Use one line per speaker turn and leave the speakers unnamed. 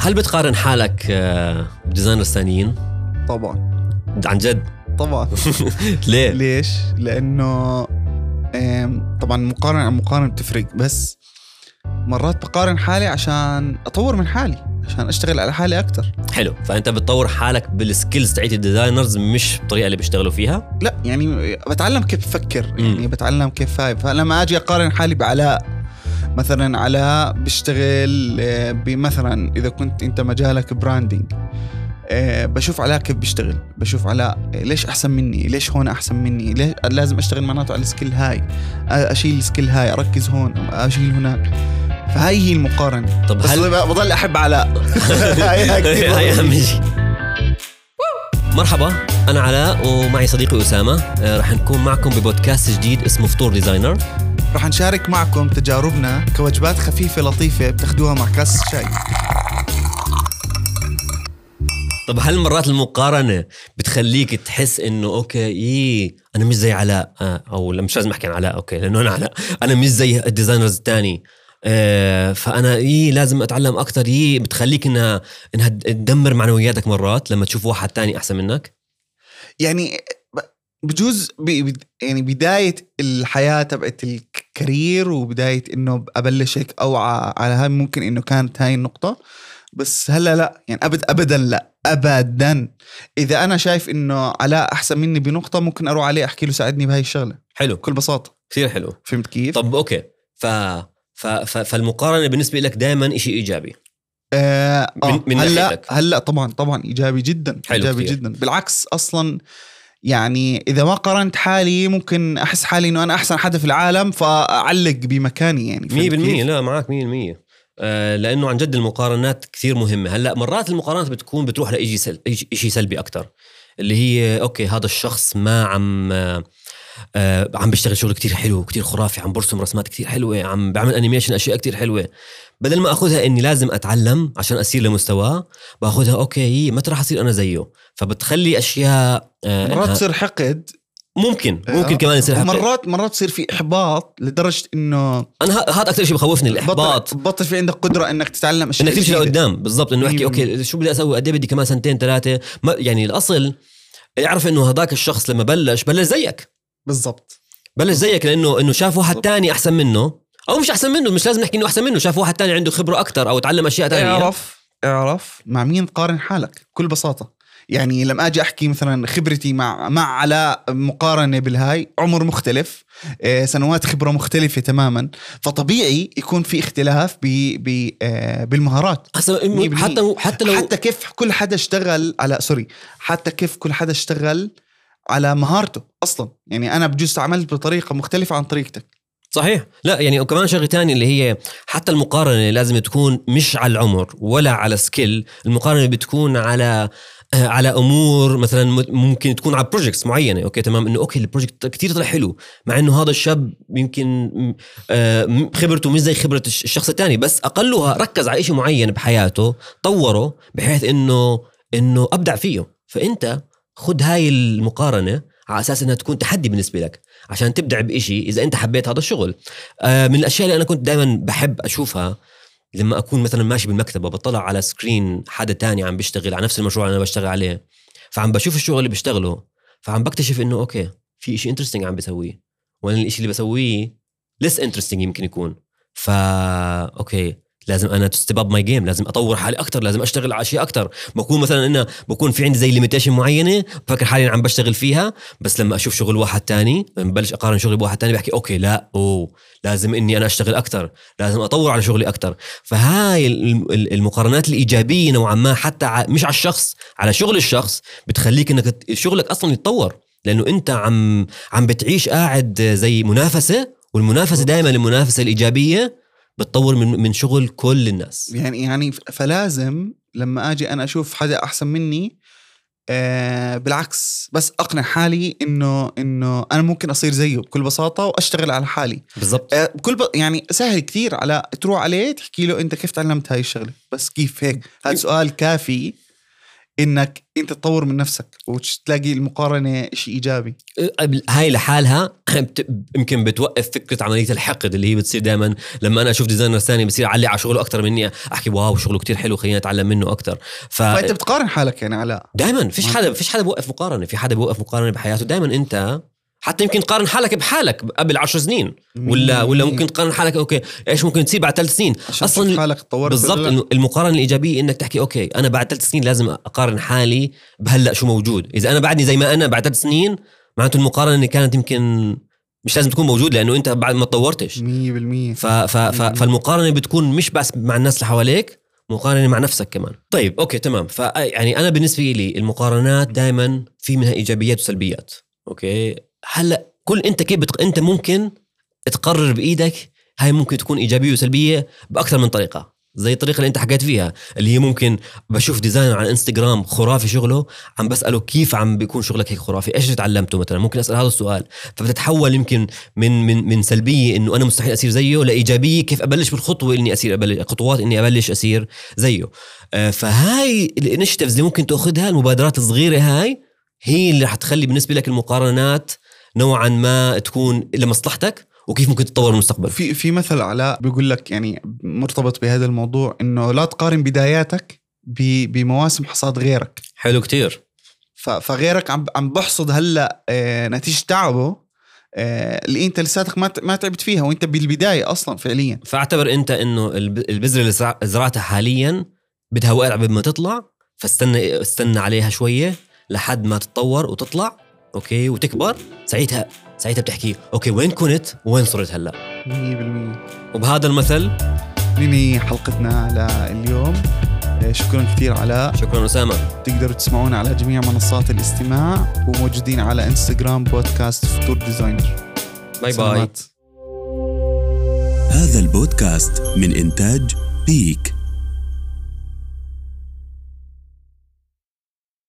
هل بتقارن حالك آه، ب designers ثانيين
طبعا.
عن جد؟
طبعا.
ليه؟
ليش؟ لأنه آم، طبعا مقارنة عن مقارنة بتفرق بس مرات بقارن حالي عشان أطور من حالي عشان أشتغل على حالي أكثر
حلو. فأنت بتطور حالك بال skills تاعت ال designers مش بالطريقة اللي بيشتغلوا فيها؟
لا يعني بتعلم كيف أفكر يعني بتعلم كيف هاي فلما أجي أقارن حالي بعلاء مثلا علاء بيشتغل آه، بمثلا إذا كنت أنت مجالك branding آه، بشوف علاء كيف بيشتغل بشوف علاء ليش أحسن مني ليش هون أحسن مني ليش لازم أشتغل معناته على ال skill هاي أشيل ال skill هاي أركز هون أشيل هناك. فهاي هي المقارنة.
طب
بس
هل
بضل أحب علاء هاي.
أهم شيء. مرحبا أنا علاء ومعي صديقي أسامة. آه، رح نكون معكم ببودكاست جديد اسمه فطور designer.
رح نشارك معكم تجاربنا كوجبات خفيفة لطيفة بتاخدوها مع كاس شاي.
طب هل مرات المقارنة بتخليك تحس إنه okay إيه أنا مش زي علاء آه، أو لا مش لازم أحكي عن علاء okay لأنه أنا علاء. أنا مش زي ال designers الثاني آه، فأنا إيه لازم أتعلم أكثر إيه بتخليك إنها إنها تدمر معنوياتك مرات لما تشوف واحد تاني أحسن منك؟
يعني بجوز يعني بداية الحياة تبعت ال career وبداية إنه أبلش هيك أوعى على هاي ممكن إنه كانت هاي النقطة. بس هلأ لأ يعني ابد ابدا لأ ابدا. إذا أنا شايف إنه علاء أحسن مني بنقطة ممكن أروح عليه أحكي له ساعدني بهاي الشغلة.
حلو.
بكل بساطة.
كثير حلو.
فهمت كيف؟
طب okay. ف ف ف فالمقارنة بالنسبة لك دائما شيء إيجابي؟
آه
من-
آه
من
هلا
ناحيتك.
هلأ طبعا طبعا إيجابي جدا
حلو
إيجابي
كتير.
جدا. بالعكس أصلا يعني إذا ما قارنت حالي ممكن أحس حالي إنه أنا أحسن حدا في العالم فأعلق بمكاني يعني فهمت
100%
كيف؟
لا معك 100% آه لأنه عن جد المقارنات كثير مهمة. هلأ مرات المقارنات بتكون بتروح سل... شيء سلبي أكثر اللي هي okay هذا الشخص ما عم آه آه عم بيشتغل شغل كتير حلو كتير خرافي عم برسم رسمات كتير حلوة عم بعمل animation أشياء كتير حلوة. بدل ما أخذها إني لازم أتعلم عشان أصير لمستواه بأخذها okay متى راح أصير أنا زيه. فبتخلي أشياء آه
مرات تصير حقد.
ممكن ممكن
آه،
كمان يصير حقد.
مرات مرات تصير في إحباط لدرجة
إنه أنا هذا أكثر شيء بخوفني الإحباط.
بطل, في عندك قدرة إنك تتعلم أشياء
إنك تمشي. لقدام بالضبط إنه
أحكي
okay شو بدي أسوي؟ قد إيه بدي كمان سنتين ثلاثة؟ يعني الأصل اعرف إنه هذاك الشخص لما بلش بلش زيك.
بالضبط.
بلش زيك لأنه إنه شاف واحد تاني أحسن منه. أو مش أحسن منه مش لازم نحكي إنه أحسن منه شاف واحد تاني عنده خبرة أكثر أو تعلم أشياء ثانية
اعرف اعرف مع مين تقارن حالك بكل بساطة. يعني لما أجي أحكي مثلا خبرتي مع مع علاء مقارنة بالهاي عمر مختلف آه، سنوات خبرة مختلفة تماما. فطبيعي يكون في اختلاف ب ب آه، بالمهارات.
حتى حتى لو
حتى كيف كل حدا اشتغل على سوري حتى كيف كل حدا اشتغل على مهارته أصلا. يعني أنا بجوز عملت بطريقة مختلفة عن طريقتك.
صحيح. لا يعني وكمان شغلة تانية اللي هي حتى المقارنة لازم تكون مش على العمر ولا على scale المقارنة بتكون على آه، على أمور مثلا ممكن تكون على projects معينة. okay تمام. إنه okay ال project كتير طلع حلو مع إنه هذا الشاب يمكن آه، خبرته مش زي خبرة الش- الشخص الثاني بس أقلها ركز على شيء معين بحياته طوره بحيث إنه إنه أبدع فيه. فأنت خد هاي المقارنة على أساس إنها تكون تحدي بالنسبة لك عشان تبدع بإشي إذا أنت حبيت هذا الشغل. آه، من الأشياء اللي أنا كنت دائما بحب أشوفها لما أكون مثلا ماشي بالمكتب وبطلع على screen حدا تاني عم بيشتغل على نفس المشروع اللي أنا بشتغل عليه فعم بشوف الشغل اللي بيشتغله فعم بكتشف إنه okay في إشي interesting عم بسويه. وأنا الإشي اللي بسويه less interesting يمكن يكون. فا okay. لازم أنا to step up my game لازم أطور حالي أكثر لازم أشتغل على اشياء أكثر بكون مثلا انه بكون في عندي زي limitation معينة بفكر حالي عم بشتغل فيها بس لما أشوف شغل واحد تاني ببلش أقارن شغلي بواحد تاني بحكي okay لا أوه لازم إني أنا أشتغل أكثر لازم أطور على شغلي أكثر فهاي ال- ال- المقارنات الإيجابية نوعا ما حتى مش على الشخص على شغل الشخص بتخليك إنك شغلك أصلا يتطور. لأنه أنت عم عم بتعيش قاعد زي منافسة والمنافسة دائما المنافسة الإيجابية بتطور من من شغل كل الناس.
يعني يعني فلازم لما آجي أنا أشوف حدا أحسن مني آه بالعكس بس أقنع حالي إنه إنه أنا ممكن أصير زيه بكل بساطة وأشتغل على حالي.
بالضبط.
آه بكل ب... يعني سهل كثير على تروح عليه تحكي له أنت كيف تعلمت هاي الشغلة؟ بس كيف هيك؟ هذا سؤال كافي إنك أنت تطور من نفسك وتلاقي المقارنة شيء إيجابي.
هاي لحالها يمكن بتوقف فكرة عملية الحقد اللي هي بتصير دائما لما أنا أشوف designer ثاني بصير أحلى شغله أكثر مني أحكي wow شغله كتير حلو خليني أتعلم منه أكثر ف
فانت بتقارن حالك يعني علاء
دائما فيش حدا فيش حدا بوقف مقارنة في حدا بوقف مقارنة بحياته. دائما أنت حتى يمكن تقارن حالك بحالك قبل عشر سنين. ولا ولا ممكن تقارن حالك okay إيش ممكن تصير بعد ثلاث سنين؟
تشوف حالك تطورت
بالضبط المقارنة الإيجابية إنك تحكي okay أنا بعد ثلاث سنين لازم أقارن حالي بهلأ شو موجود. إذا أنا بعدني زي ما أنا بعد ثلاث سنين معناته المقارنة اللي كانت يمكن مش لازم تكون موجود لأنه أنت بعد ما تطورتش.
100%
ف ف ف فالمقارنة بتكون مش بس مع الناس اللي حواليك مقارنة مع نفسك كمان. طيب okay تمام. ف يعني أنا بالنسبة لي المقارنات دائما في منها إيجابيات وسلبيات. okay؟ هلأ كل أنت كيف بتق... أنت ممكن تقرر بإيدك هاي ممكن تكون إيجابية وسلبية بأكثر من طريقة. زي الطريقة اللي انت حكيت فيها اللي هي ممكن بشوف designer على إنستغرام خرافي شغله عم بسأله كيف عم بيكون شغلك هيك خرافي؟ إيش تعلمته مثلا؟ ممكن أسأل هذا السؤال. فبتتحول يمكن من من من سلبية إنه أنا مستحيل اصير زيه لإيجابية كيف أبلش بالخطوة إني اصير أبلش خطوات إني أبلش اصير زيه. آه، فهاي الانشيتيفز اللي ممكن تأخذها المبادرات الصغيرة هاي هي اللي حتخلي بالنسبة لك المقارنات نوعا ما تكون لمصلحتك. وكيف ممكن تتطور بالمستقبل
في في مثل علاء بيقول لك يعني مرتبط بهذا الموضوع إنه لا تقارن بداياتك بمواسم حصاد غيرك.
حلو كتير.
فغيرك عم عم بحصد هلأ آه، نتيجة تعبه آه، اللي أنت لساتك ما ما تعبت فيها وأنت بالبداية أصلا فعليا.
فاعتبر أنت إنه الب- البذرة اللي زرع- زرعتها حاليا بدها وقت قبل ما تطلع فاستنى استنى عليها شوية لحد ما تتطور وتطلع okay وتكبر ساعتها ساعتها بتحكي. okay وين كنت؟ وين صرت هلأ؟
100%
وبهذا المثل؟
ننهي حلقتنا لليوم. آه، شكرا كثير علاء
شكرا أسامة.
تقدروا تسمعونا على جميع منصات الاستماع وموجودين على انستغرام بودكاست فطور ديزاينر.
bye bye.
سلامات.
هذا البودكاست من إنتاج بيك.